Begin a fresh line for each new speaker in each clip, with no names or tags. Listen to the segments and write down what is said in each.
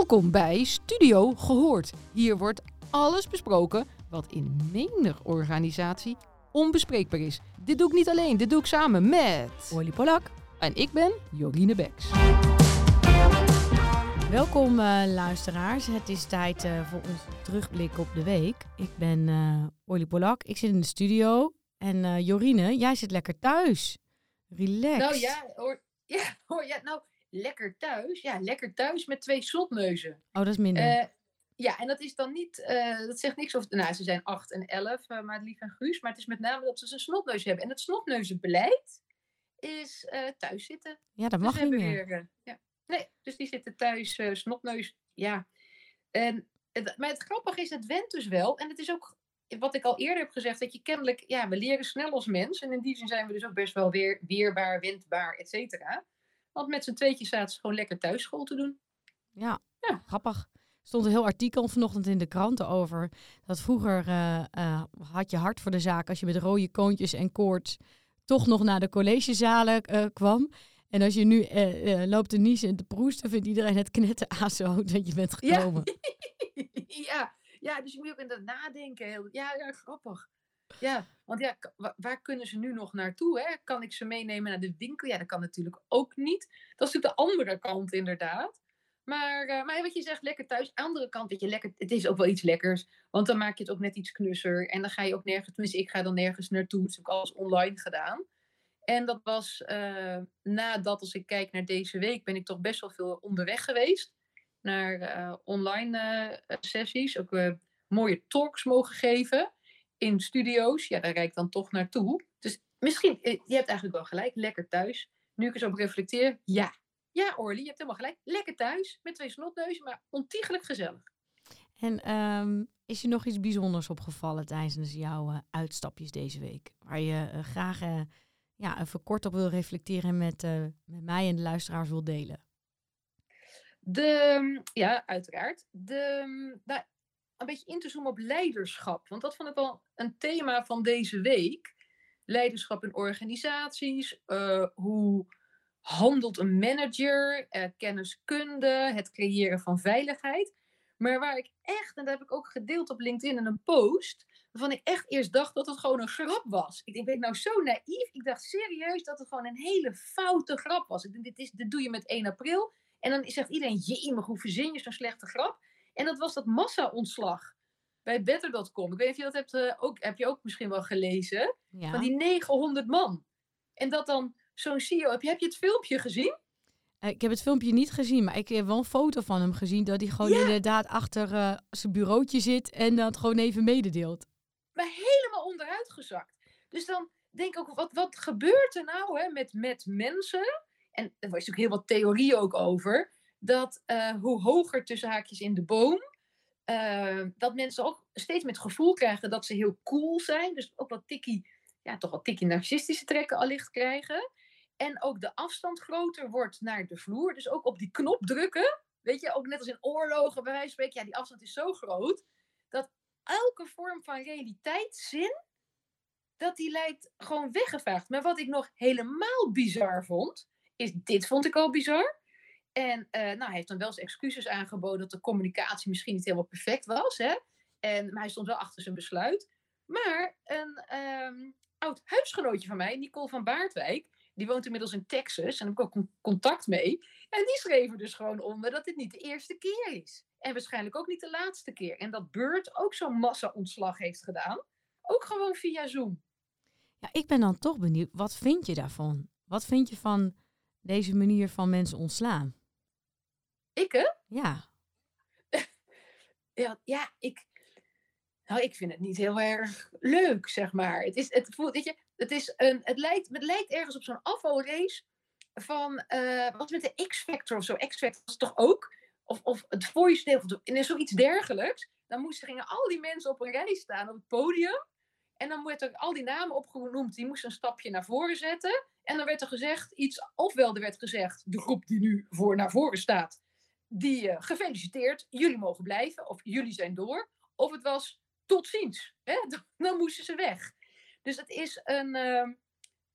Welkom bij Studio Gehoord. Hier wordt alles besproken wat in menig organisatie onbespreekbaar is. Dit doe ik niet alleen, dit doe ik samen met...
Olly Polak.
En ik ben Jorine Beks.
Welkom uh, luisteraars. Het is tijd uh, voor ons terugblik op de week. Ik ben uh, Olly Polak. Ik zit in de studio. En Jorine, jij zit lekker thuis. Relax.
Nou ja, hoor, ja, hoor, ja, nou lekker thuis. Ja, lekker thuis met twee slotneuzen.
Oh, dat is minder.
Ja, en dat is dan niet, uh, dat zegt niks over, nou ze zijn 8 en 11, uh, maar Lief en Guus, maar het is met name dat ze een snotneus hebben. En het snotneuzenbeleid is thuis zitten.
Ja, dat mag dus niet meer.
Weer, ja. Nee, dus die zitten thuis, snotneus, ja. En, het, maar het grappige is, het went dus wel. En het is ook, wat ik al eerder heb gezegd, dat je kennelijk, ja, we leren snel als mens. En in die zin zijn we dus ook best wel weer weerbaar, wendbaar, et cetera. Want met z'n tweetjes zaten ze gewoon lekker thuis school te doen.
Ja, ja. grappig stond een heel artikel vanochtend in de kranten over. Dat vroeger uh, uh, had je hart voor de zaak als je met rode koontjes en koorts toch nog naar de collegezalen uh, kwam. En als je nu loopt te niezen en te proesten, vindt iedereen het knetten aso dat je bent gekomen.
Ja. ja. ja, dus je moet ook inderdaad nadenken. Heel, ja, ja, grappig. Ja, want ja, waar kunnen ze nu nog naartoe? Hè? Kan ik ze meenemen naar de winkel? Ja, dat kan natuurlijk ook niet. Dat is natuurlijk de andere kant inderdaad. Maar, uh, maar wat je zegt, lekker thuis. Andere kant, weet je, lekker, het is ook wel iets lekkers. Want dan maak je het ook net iets knusser. En dan ga je ook nergens, tenminste ik ga dan nergens naartoe. Ik heb alles online gedaan. En dat was uh, nadat, als ik kijk naar deze week, ben ik toch best wel veel onderweg geweest. Naar uh, online sessies. Ook mooie talks mogen geven in studio's. Ja, daar rijd ik dan toch naartoe. Dus misschien, je hebt eigenlijk wel gelijk, lekker thuis. Nu ik zo op reflecteer, ja, ja, Orly, je hebt helemaal gelijk. Lekker thuis, met twee snotneuzen, maar ontiegelijk gezellig.
En um, is je nog iets bijzonders opgevallen tijdens jouw uh, uitstapjes deze week? Waar je uh, graag uh, ja, even kort op wil reflecteren met, met mij en de luisteraars wil delen?
De, ja, uiteraard. De, nou, een beetje in te zoomen op leiderschap. Want dat vond ik wel een thema van deze week. Leiderschap in organisaties. hoe handelt een manager, uh, kenniskunde, het creëren van veiligheid. Maar waar ik echt, en dat heb ik ook gedeeld op LinkedIn in een post, waarvan ik echt eerst dacht dat het gewoon een grap was. Ik denk, ben ik nou zo naïef? Ik dacht serieus dat het gewoon een hele foute grap was. Ik denk, dit, is, dit doe je met 1 april. En dan zegt iedereen, jee, maar hoe verzin je zo'n slechte grap? En dat was dat massa-ontslag bij Better.com. Ik weet niet of je dat hebt, uh, ook, heb je ook misschien wel gelezen. Ja. Van die 900 man. En dat dan zo'n CEO. Heb je, heb je het filmpje gezien?
Eh, ik heb het filmpje niet gezien, maar ik heb wel een foto van hem gezien dat hij gewoon inderdaad achter uh, zijn bureautje zit en dat gewoon even mededeelt.
Maar helemaal onderuit gezakt. Dus dan denk ik ook, wat, wat gebeurt er nou hè, met, met mensen? En er was natuurlijk heel wat theorie ook over. Dat uh, hoe hoger tussen haakjes in de boom, dat mensen ook steeds met gevoel krijgen dat ze heel cool zijn. Dus ook wat tikkie, ja, toch wat tikkie narcistische trekken allicht krijgen. En ook de afstand groter wordt naar de vloer. Dus ook op die knop drukken. Weet je, ook net als in oorlogen bij wijze van spreken. Ja, die afstand is zo groot. Dat elke vorm van realiteitszin. Dat die lijkt gewoon weggevaagd. Maar wat ik nog helemaal bizar vond. Is dit vond ik al bizar. En uh, nou, hij heeft dan wel eens excuses aangeboden dat de communicatie misschien niet helemaal perfect was. Hè? En, maar hij stond wel achter zijn besluit. Maar een um, oud huisgenootje van mij, Nicole van Baardwijk, die woont inmiddels in Texas en heb ik ook contact mee. En die schreven dus gewoon onder dat dit niet de eerste keer is. En waarschijnlijk ook niet de laatste keer. En dat Beurt ook zo'n massa-ontslag heeft gedaan. Ook gewoon via Zoom.
Ja, ik ben dan toch benieuwd. Wat vind je daarvan? Wat vind je van deze manier van mensen ontslaan?
Ik hè?
Ja.
ja, ja, ik, nou, ik vind het niet heel erg leuk, zeg maar. Het, is, het, voelt, weet je, het, is een, het, lijkt, het lijkt ergens op zo'n afvalrace van, uh, wat met de X-Factor of zo. X-Factor was toch ook? Of, of het voice of in zoiets dergelijks. Dan moesten, gingen al die mensen op een rij staan op het podium. En dan werd er al die namen opgenoemd. Die moesten een stapje naar voren zetten. En dan werd er gezegd iets, ofwel er werd gezegd, de groep die nu voor naar voren staat, die gefeliciteerd, jullie mogen blijven, of jullie zijn door. Of het was tot ziens. Hè? Dan moesten ze weg. Dus het is een.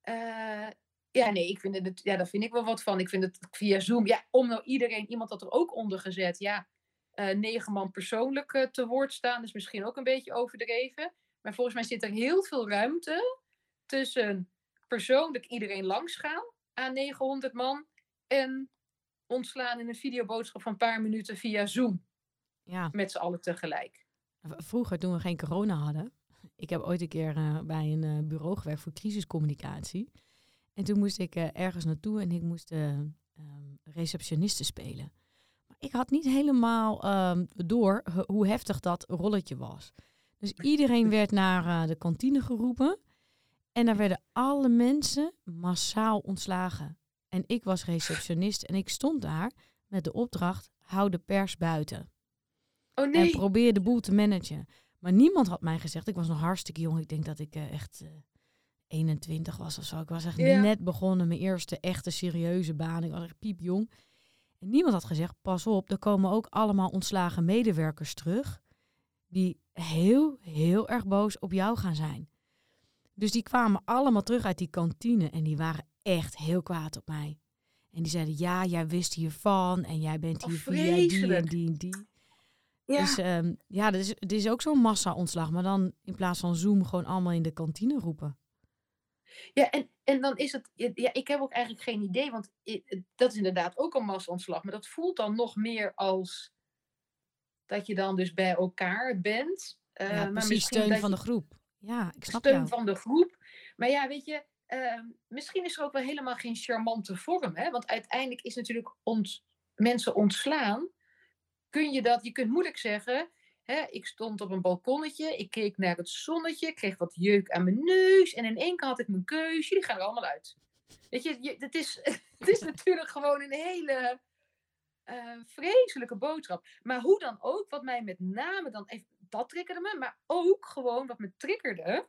Uh, ja, nee, ik vind het, ja, daar vind ik wel wat van. Ik vind het via Zoom. Ja, om nou iedereen, iemand had er ook onder gezet. Ja, eh, negen man persoonlijk eh, te woord staan. is misschien ook een beetje overdreven. Maar volgens mij zit er heel veel ruimte tussen persoonlijk iedereen langsgaan aan 900 man en ontslaan in een videoboodschap van een paar minuten via Zoom.
Ja.
Met z'n allen tegelijk.
Vroeger, toen we geen corona hadden, ik heb ooit een keer uh, bij een uh, bureau gewerkt voor crisiscommunicatie. En toen moest ik uh, ergens naartoe en ik moest um, receptioniste spelen. Maar ik had niet helemaal um, door hoe heftig dat rolletje was. Dus iedereen werd naar de kantine geroepen. En daar werden alle mensen massaal ontslagen. En ik was receptionist en ik stond daar met de opdracht: hou de pers buiten.
Oh nee.
En probeer de boel te managen. Maar niemand had mij gezegd, ik was nog hartstikke jong. Ik denk dat ik uh, echt uh, 21 was of zo. Ik was echt
Ja.
net begonnen, mijn eerste echte serieuze baan. Ik was echt piepjong. En niemand had gezegd, pas op, er komen ook allemaal ontslagen medewerkers terug. Die heel, heel erg boos op jou gaan zijn. Dus die kwamen allemaal terug uit die kantine en die waren echt heel kwaad op mij. En die zeiden, ja, jij wist hiervan en jij bent
Oh,
hier via die en die en die.
Ja.
Dus ehm, ja, het is, het is ook zo'n massa-ontslag, maar dan in plaats van Zoom gewoon allemaal in de kantine roepen.
Ja, en, en dan is het. Ja, ik heb ook eigenlijk geen idee, want dat is inderdaad ook een massa-ontslag. Maar dat voelt dan nog meer als dat je dan dus bij elkaar bent. eh,
ja, precies,
misschien
steun van
je-
de groep. Ja, ik snap
steun
jou.
van de groep. Maar ja, weet je, eh, misschien is er ook wel helemaal geen charmante vorm. Hè? Want uiteindelijk is natuurlijk ont, mensen ontslaan. Kun je dat, je kunt moeilijk zeggen. Hè, ik stond op een balkonnetje, ik keek naar het zonnetje, ik kreeg wat jeuk aan mijn neus. En in één keer had ik mijn keus, jullie gaan er allemaal uit. Weet je, je het, is, het is natuurlijk gewoon een hele eh, vreselijke boodschap. Maar hoe dan ook, wat mij met name dan even, dat triggerde me, maar ook gewoon wat me triggerde,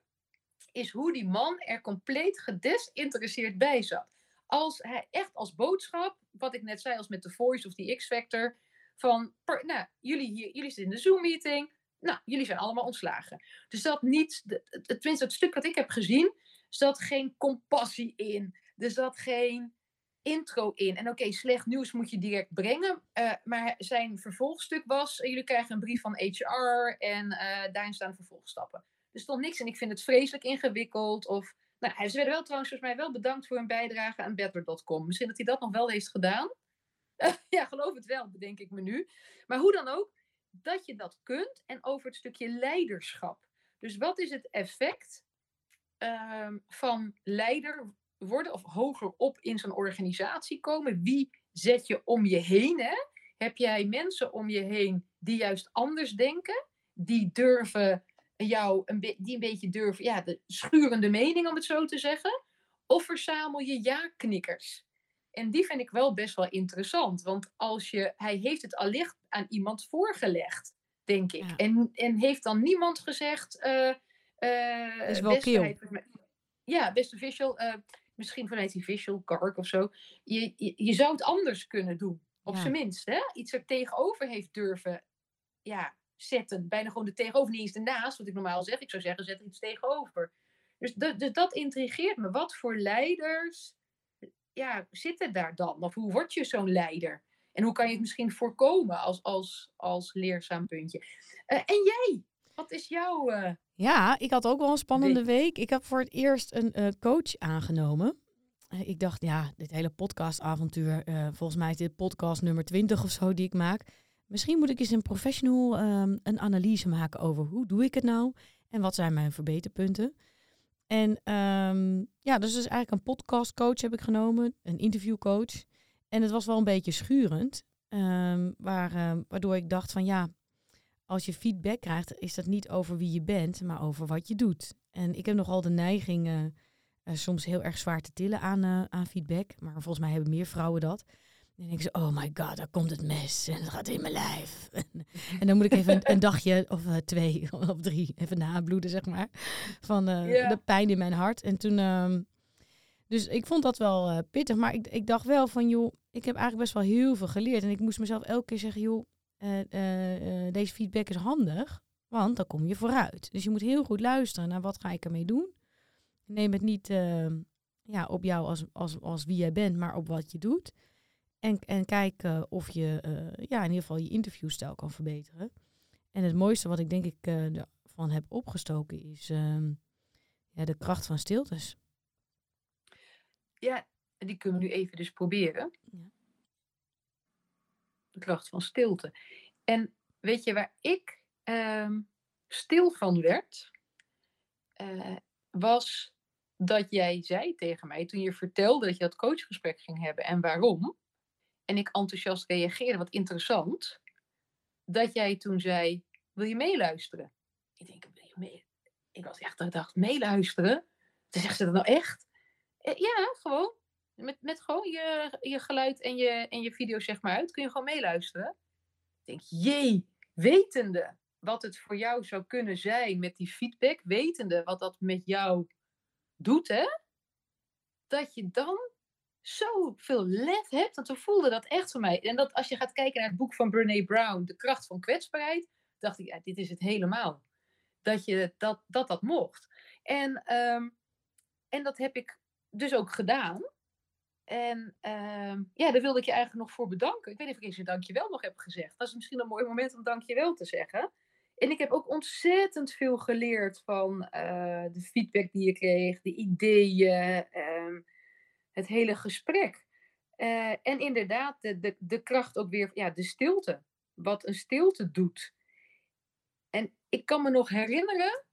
is hoe die man er compleet gedesinteresseerd bij zat. Als hij echt als boodschap, wat ik net zei, als met de Voice of die X-Factor, van, nou, jullie, hier, jullie zitten in de Zoom-meeting, nou, jullie zijn allemaal ontslagen. Dus dat niet, tenminste het stuk dat ik heb gezien, zat geen compassie in. Er zat geen intro in. En oké, slecht nieuws moet je direct brengen. eh, maar zijn vervolgstuk was, jullie krijgen een brief van HR en eh, daarin staan vervolgstappen. Er stond niks in, ik vind het vreselijk ingewikkeld. Of, nou, ze werden wel trouwens volgens mij wel bedankt voor hun bijdrage aan Better.com. Misschien dat hij dat nog wel heeft gedaan. ja, geloof het wel, bedenk ik me nu. Maar hoe dan ook, dat je dat kunt en over het stukje leiderschap. Dus wat is het effect ehm, van leider worden of hoger op in zo'n organisatie komen? Wie zet je om je heen? Hè? Heb jij mensen om je heen die juist anders denken? Die durven jou een, die een beetje durven, ja, de schurende mening om het zo te zeggen? Of verzamel je ja-knikkers? En die vind ik wel best wel interessant. Want als je, hij heeft het allicht aan iemand voorgelegd, denk ik.
Ja.
En, en heeft dan niemand gezegd. eh eh,
Is wel
beste Ja, beste visual. eh, misschien vanuit die visual Kark of zo. Je, je, je zou het anders kunnen doen. Op
Ja.
zijn minst. Hè? Iets er tegenover heeft durven ja, zetten. Bijna gewoon er tegenover. Niet eens ernaast, wat ik normaal zeg. Ik zou zeggen, zet er iets tegenover. Dus, dat- dus dat intrigeert me. Wat voor leiders ja, zitten daar dan? Of hoe word je zo'n leider? En hoe kan je het misschien voorkomen als, als, als leerzaam puntje? Eh, en jij? Wat is jouw... eh,
Ja, ik had ook wel een spannende
Week.
week. Ik heb voor het eerst een eh, coach aangenomen. Ik dacht, ja, dit hele podcastavontuur, volgens mij is dit podcast nummer 20 of zo die ik maak. Misschien moet ik eens een professional ehm, een analyse maken over hoe doe ik het nou en wat zijn mijn verbeterpunten. En ehm, ja, dus, dus eigenlijk een podcastcoach heb ik genomen, een interviewcoach. En het was wel een beetje schurend, ehm, waar, waardoor ik dacht van ja, als je feedback krijgt, is dat niet over wie je bent, maar over wat je doet. En ik heb nogal de neiging eh, eh, soms heel erg zwaar te tillen aan, eh, aan feedback. Maar volgens mij hebben meer vrouwen dat. En dan denk ik zo, oh my god, daar komt het mes en het gaat in mijn lijf. en dan moet ik even een, een dagje of eh, twee of drie even nabloeden, zeg maar. Van eh, de pijn in mijn hart. En toen, ehm, dus ik vond dat wel eh, pittig. Maar ik, ik dacht wel van, joh, ik heb eigenlijk best wel heel veel geleerd. En ik moest mezelf elke keer zeggen, joh, deze feedback is handig, want dan kom je vooruit. Dus je moet heel goed luisteren naar wat ga ik ermee doen. Neem het niet eh, ja, op jou als, als, als wie jij bent, maar op wat je doet. En, en kijken of je eh, ja, in ieder geval je interviewstijl kan verbeteren. En het mooiste wat ik denk ik uh, ervan heb opgestoken is ehm, ja, de kracht van stiltes.
Ja, die kunnen we nu even dus proberen. Ja. De kracht van stilte. En weet je waar ik ehm, stil van werd? Uh, was dat jij zei tegen mij toen je vertelde dat je dat coachgesprek ging hebben en waarom. En ik enthousiast reageerde, wat interessant. Dat jij toen zei: Wil je meeluisteren? Ik denk: Wil je mee? Ik was echt, ik dacht: Meeluisteren? Toen zegt ze dat nou echt? Eh, ja, gewoon. Met, met gewoon je, je geluid en je, en je video zeg maar uit. Kun je gewoon meeluisteren? Ik denk: Jee, wetende wat het voor jou zou kunnen zijn met die feedback, wetende wat dat met jou doet, hè, dat je dan zoveel lef hebt. Want we voelden dat echt voor mij. En dat als je gaat kijken naar het boek van Brene Brown, De kracht van kwetsbaarheid, dacht ik, ja, dit is het helemaal. Dat je, dat, dat, dat mocht. En, ehm, en dat heb ik dus ook gedaan. En uh, ja, daar wilde ik je eigenlijk nog voor bedanken. Ik weet niet of ik eens een dankjewel nog heb gezegd. Dat is misschien een mooi moment om dankjewel te zeggen. En ik heb ook ontzettend veel geleerd van uh, de feedback die je kreeg, de ideeën, um, het hele gesprek. Uh, en inderdaad, de, de, de kracht ook weer, ja, de stilte. Wat een stilte doet. En ik kan me nog herinneren,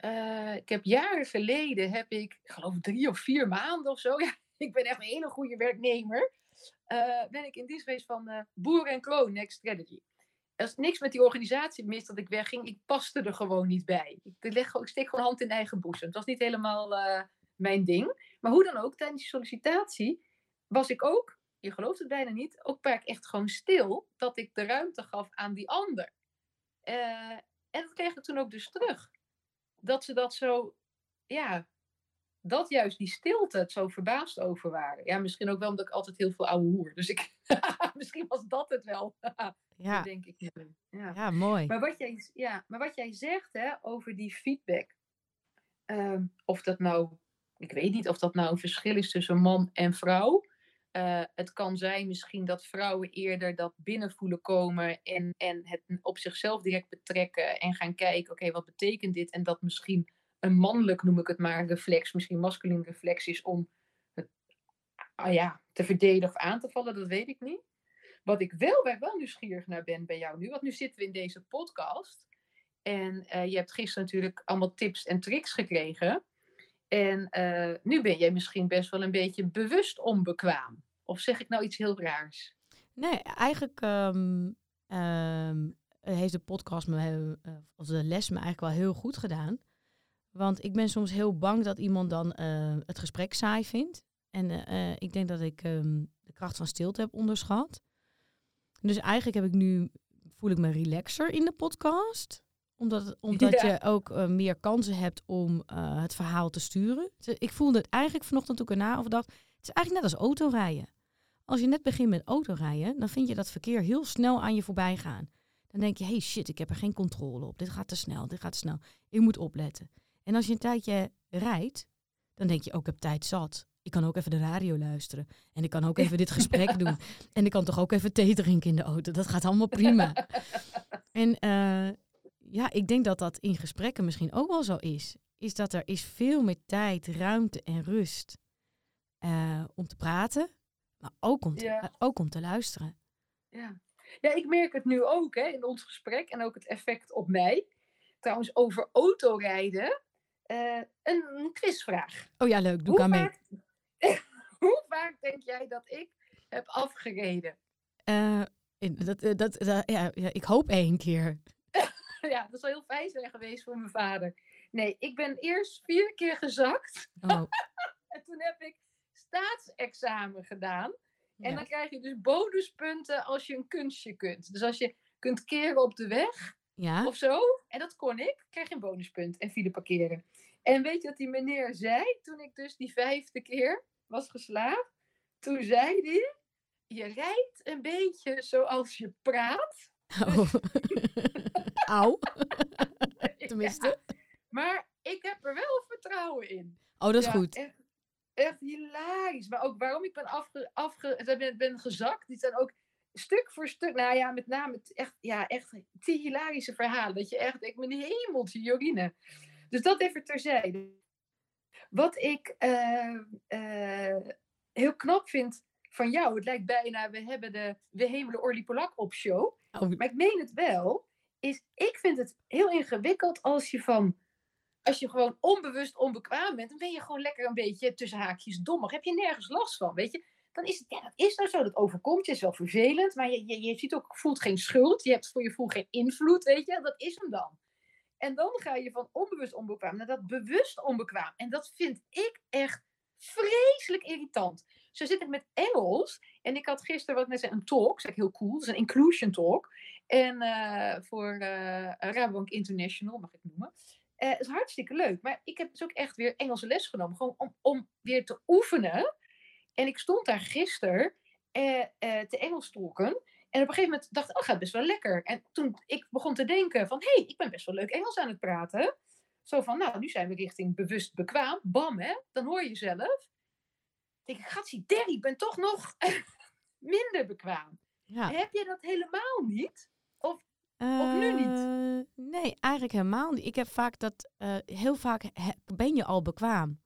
uh, ik heb jaren geleden, heb ik, ik geloof drie of vier maanden of zo, ja, ik ben echt een hele goede werknemer, ben ik in dienst geweest van Boer en Kroon Next Strategy er is niks met die organisatie mis dat ik wegging. Ik paste er gewoon niet bij. Ik, leg, ik steek gewoon hand in eigen boezem. Het was niet helemaal mijn ding. Maar hoe dan ook, tijdens die sollicitatie was ik ook, je gelooft het bijna niet, ook vaak echt gewoon stil. Dat ik de ruimte gaf aan die ander. Uh, en dat kreeg ik toen ook dus terug. Dat ze dat zo, ja, dat juist die stilte het zo verbaasd over waren. Ja, misschien ook wel omdat ik altijd heel veel ouwe hoer. Dus ik, misschien was dat het wel. ja. denk ik.
Ja. ja, mooi.
Maar wat jij, ja, maar wat jij zegt hè, over die feedback. Uh, of dat nou, ik weet niet of dat nou een verschil is tussen man en vrouw. Uh, het kan zijn misschien dat vrouwen eerder dat binnenvoelen komen en, en het op zichzelf direct betrekken en gaan kijken, oké, wat betekent dit? En dat misschien een mannelijk, noem ik het maar, reflex, misschien masculin reflex is om het ah ja, te verdedigen of aan te vallen, dat weet ik niet. Wat ik wel, waar wel nieuwsgierig naar ben bij jou nu, want nu zitten we in deze podcast. En uh, je hebt gisteren natuurlijk allemaal tips en tricks gekregen. En uh, nu ben jij misschien best wel een beetje bewust onbekwaam. Of zeg ik nou iets heel raars?
Nee, eigenlijk um, um, heeft de podcast me, uh, of de les me eigenlijk wel heel goed gedaan. Want ik ben soms heel bang dat iemand dan uh, het gesprek saai vindt. En ik denk dat ik um, de kracht van stilte heb onderschat. Dus eigenlijk heb ik nu, voel ik me relaxer in de podcast. Omdat, omdat ja. je ook uh, meer kansen hebt om het verhaal te sturen. Ik voelde het eigenlijk vanochtend toen ik erna over dacht. Het is eigenlijk net als autorijden. Als je net begint met autorijden, dan vind je dat verkeer heel snel aan je voorbij gaan. Dan denk je, hey shit, ik heb er geen controle op. Dit gaat te snel, dit gaat te snel. Ik moet opletten. En als je een tijdje rijdt, dan denk je ook, oh, ik heb tijd zat. Ik kan ook even de radio luisteren. En ik kan ook even dit gesprek doen. En ik kan toch ook even thee drinken in de auto. Dat gaat allemaal prima. en uh, ja, ik denk dat dat in gesprekken misschien ook wel zo is. Is dat er is veel meer tijd, ruimte en rust uh, om te praten. Maar ook om te, ja. uh, ook om te luisteren.
Ja. ja, ik merk het nu ook hè, in ons gesprek. En ook het effect op mij. Trouwens, over autorijden uh, een quizvraag.
Oh ja, leuk. Doe ik aan mee.
hoe vaak denk jij dat ik heb afgereden?
Dat, dat, dat, ja, ja, ik hoop één keer.
Ja, dat zou heel fijn zijn geweest voor mijn vader. Nee, ik ben eerst vier keer gezakt. Oh. en toen heb ik staatsexamen gedaan. En dan krijg je dus bonuspunten als je een kunstje kunt. Dus als je kunt keren op de weg, ja. of zo. En dat kon ik. Krijg je een bonuspunt en file parkeren. En weet je wat die meneer zei toen ik dus die vijfde keer was geslaagd? Toen zei hij, je rijdt een beetje zoals je praat.
Oh. Auw. Tenminste.
Ja, maar ik heb er wel vertrouwen in.
Oh, dat is ja, goed.
Echt hilarisch. Maar ook waarom ik ben, afge, afge, ben, ben gezakt. Die zijn ook stuk voor stuk. Nou ja, met name echt, ja, echt die hilarische verhalen. Dat je echt ik mijn hemeltje Jorine. Dus dat even terzijde. Wat ik eh, eh, heel knap vind van jou. Het lijkt bijna, we hebben de We Hemelen Orly Polak op show.
Oh,
Maar ik meen het wel. Is, ik vind het heel ingewikkeld als je van... Als je gewoon onbewust onbekwaam bent, dan ben je gewoon lekker een beetje tussen haakjes dommig. Heb je nergens last van, weet je? Dan is het, ja, dat is nou zo, dat overkomt je, is wel vervelend. Maar je, je, je ziet ook, voelt geen schuld. Je hebt voor je gevoel geen invloed, weet je? Dat is hem dan. En dan ga je van onbewust onbekwaam naar dat bewust onbekwaam. En dat vind ik echt vreselijk irritant. Zo zit ik met Engels. En ik had gisteren, wat ik net een talk. Dat is heel cool. Dat is een inclusion talk. En eh, voor eh Rabobank International, mag ik noemen. Eh, het is hartstikke leuk. Maar ik heb dus ook echt weer Engelse les genomen. Gewoon om, om weer te oefenen. En ik stond daar gisteren te Engels tolken. En op een gegeven moment dacht ik, oh, gaat best wel lekker. En toen ik begon te denken van, hé, hey, ik ben best wel leuk Engels aan het praten. Zo van, nou, nu zijn we richting bewust bekwaam. Bam, hè. Dan hoor je zelf. denk ik, gatsie, Derry, ik ben toch nog minder bekwaam.
ja.
Heb je dat helemaal niet? Of nu niet?
Eh, Nee, eigenlijk helemaal niet. Ik heb vaak dat, eh, heel vaak he- ben je al bekwaam.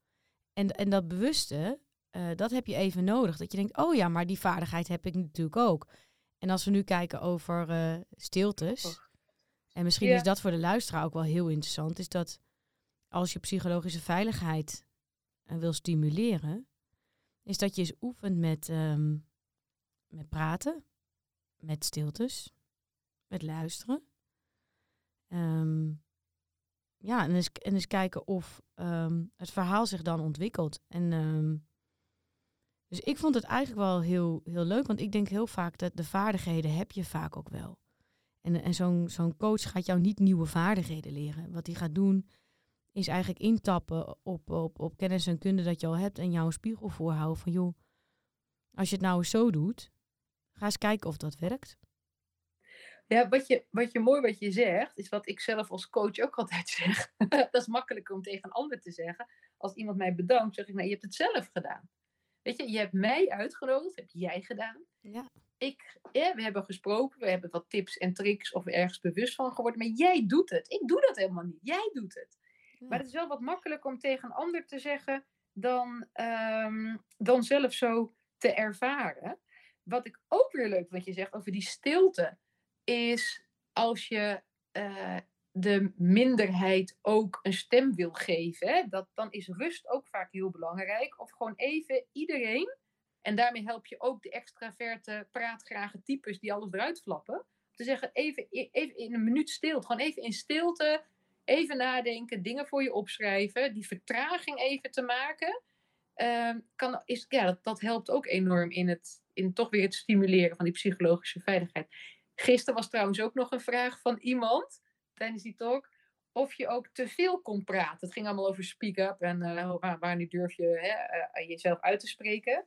En, en dat bewuste, eh, dat heb je even nodig. Dat je denkt, oh ja, maar die vaardigheid heb ik natuurlijk ook. En als we nu kijken over stiltes, en misschien
Ja.
is dat voor de luisteraar ook wel heel interessant, is dat als je psychologische veiligheid wil stimuleren, is dat je eens oefent met, ehm, met praten, met stiltes, met luisteren. Ehm, ja, en eens, en eens kijken of ehm, het verhaal zich dan ontwikkelt. En, ehm, dus ik vond het eigenlijk wel heel, heel leuk, want ik denk heel vaak dat de vaardigheden heb je vaak ook wel. En, en zo'n zo'n coach gaat jou niet nieuwe vaardigheden leren. Wat hij gaat doen, is eigenlijk intappen op, op, op kennis en kunde dat je al hebt en jou een spiegel voorhouden van joh, als je het nou eens zo doet, ga eens kijken of dat werkt.
Ja, wat je, wat je mooi wat je zegt, is wat ik zelf als coach ook altijd zeg. dat is makkelijker om tegen een ander te zeggen. Als iemand mij bedankt, zeg ik, nee, je hebt het zelf gedaan. Weet je, je hebt mij uitgenodigd, heb jij gedaan.
Ja.
Ik, ja, we hebben gesproken, we hebben wat tips en tricks of ergens bewust van geworden. Maar jij doet het. Ik doe dat helemaal niet. Jij doet het. Maar het is wel wat makkelijker om tegen een ander te zeggen dan, ehm, dan zelf zo te ervaren. Wat ik ook weer leuk wat je zegt over die stilte, is als je eh, de minderheid ook een stem wil geven, dat, dan is rust ook vaak heel belangrijk. Of gewoon even iedereen, en daarmee help je ook de extraverte, praatgrage types die alles eruit flappen, te zeggen even, even in een minuut stilte, gewoon even in stilte even nadenken, dingen voor je opschrijven, die vertraging even te maken. ehm, kan, is, ja, dat, dat helpt ook enorm in, het, in toch weer het stimuleren van die psychologische veiligheid. Gisteren was trouwens ook nog een vraag van iemand tijdens die talk. Of je ook te veel kon praten. Het ging allemaal over speak up en eh, waar, wanneer durf je hè, eh, jezelf uit te spreken.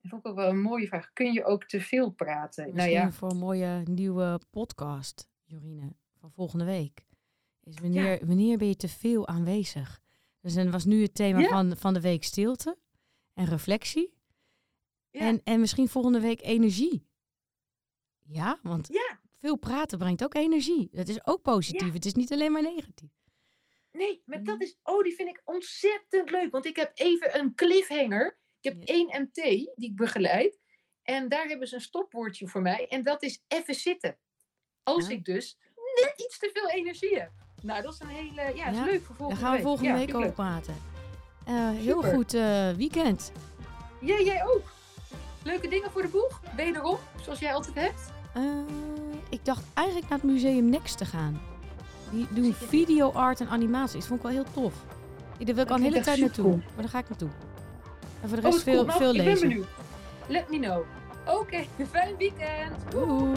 Dat vond ik ook wel een mooie vraag. Kun je ook te veel praten?
Misschien
nou ja,
voor een mooie nieuwe podcast, Jorine, van volgende week. Is wanneer, wanneer ben je te veel aanwezig? Dus dan was nu het thema
Ja.
van, van de week stilte en reflectie.
Ja.
En, en misschien volgende week energie. Ja, want
ja,
veel praten brengt ook energie. Dat is ook positief.
Ja.
Het is niet alleen maar negatief.
Nee, maar
Mm.
dat is, oh, die vind ik ontzettend leuk. Want ik heb even een cliffhanger. Ik heb
Ja.
één MT die ik begeleid. En daar hebben ze een stopwoordje voor mij. En dat is even zitten. Als ik dus net iets te veel energie heb. Nou, dat is een hele, ja, dat is
Ja,
leuk voor
Daar
volgende
gaan we
week.
volgende week
ik
over praten. Eh, heel
Super.
goed eh, weekend.
Ja, jij ook. Jij altijd hebt.
Eh, ik dacht eigenlijk naar het museum Next te gaan. Die doen video art en animatie. Dat vond ik wel heel tof. Daar wil ik al een hele tijd naartoe. Maar daar ga ik naartoe. En voor de
Oh,
rest
cool.
veel,
Nou,
veel
ik ben
lezen.
benieuwd. Let me know. Oké, fijn weekend.
Doei.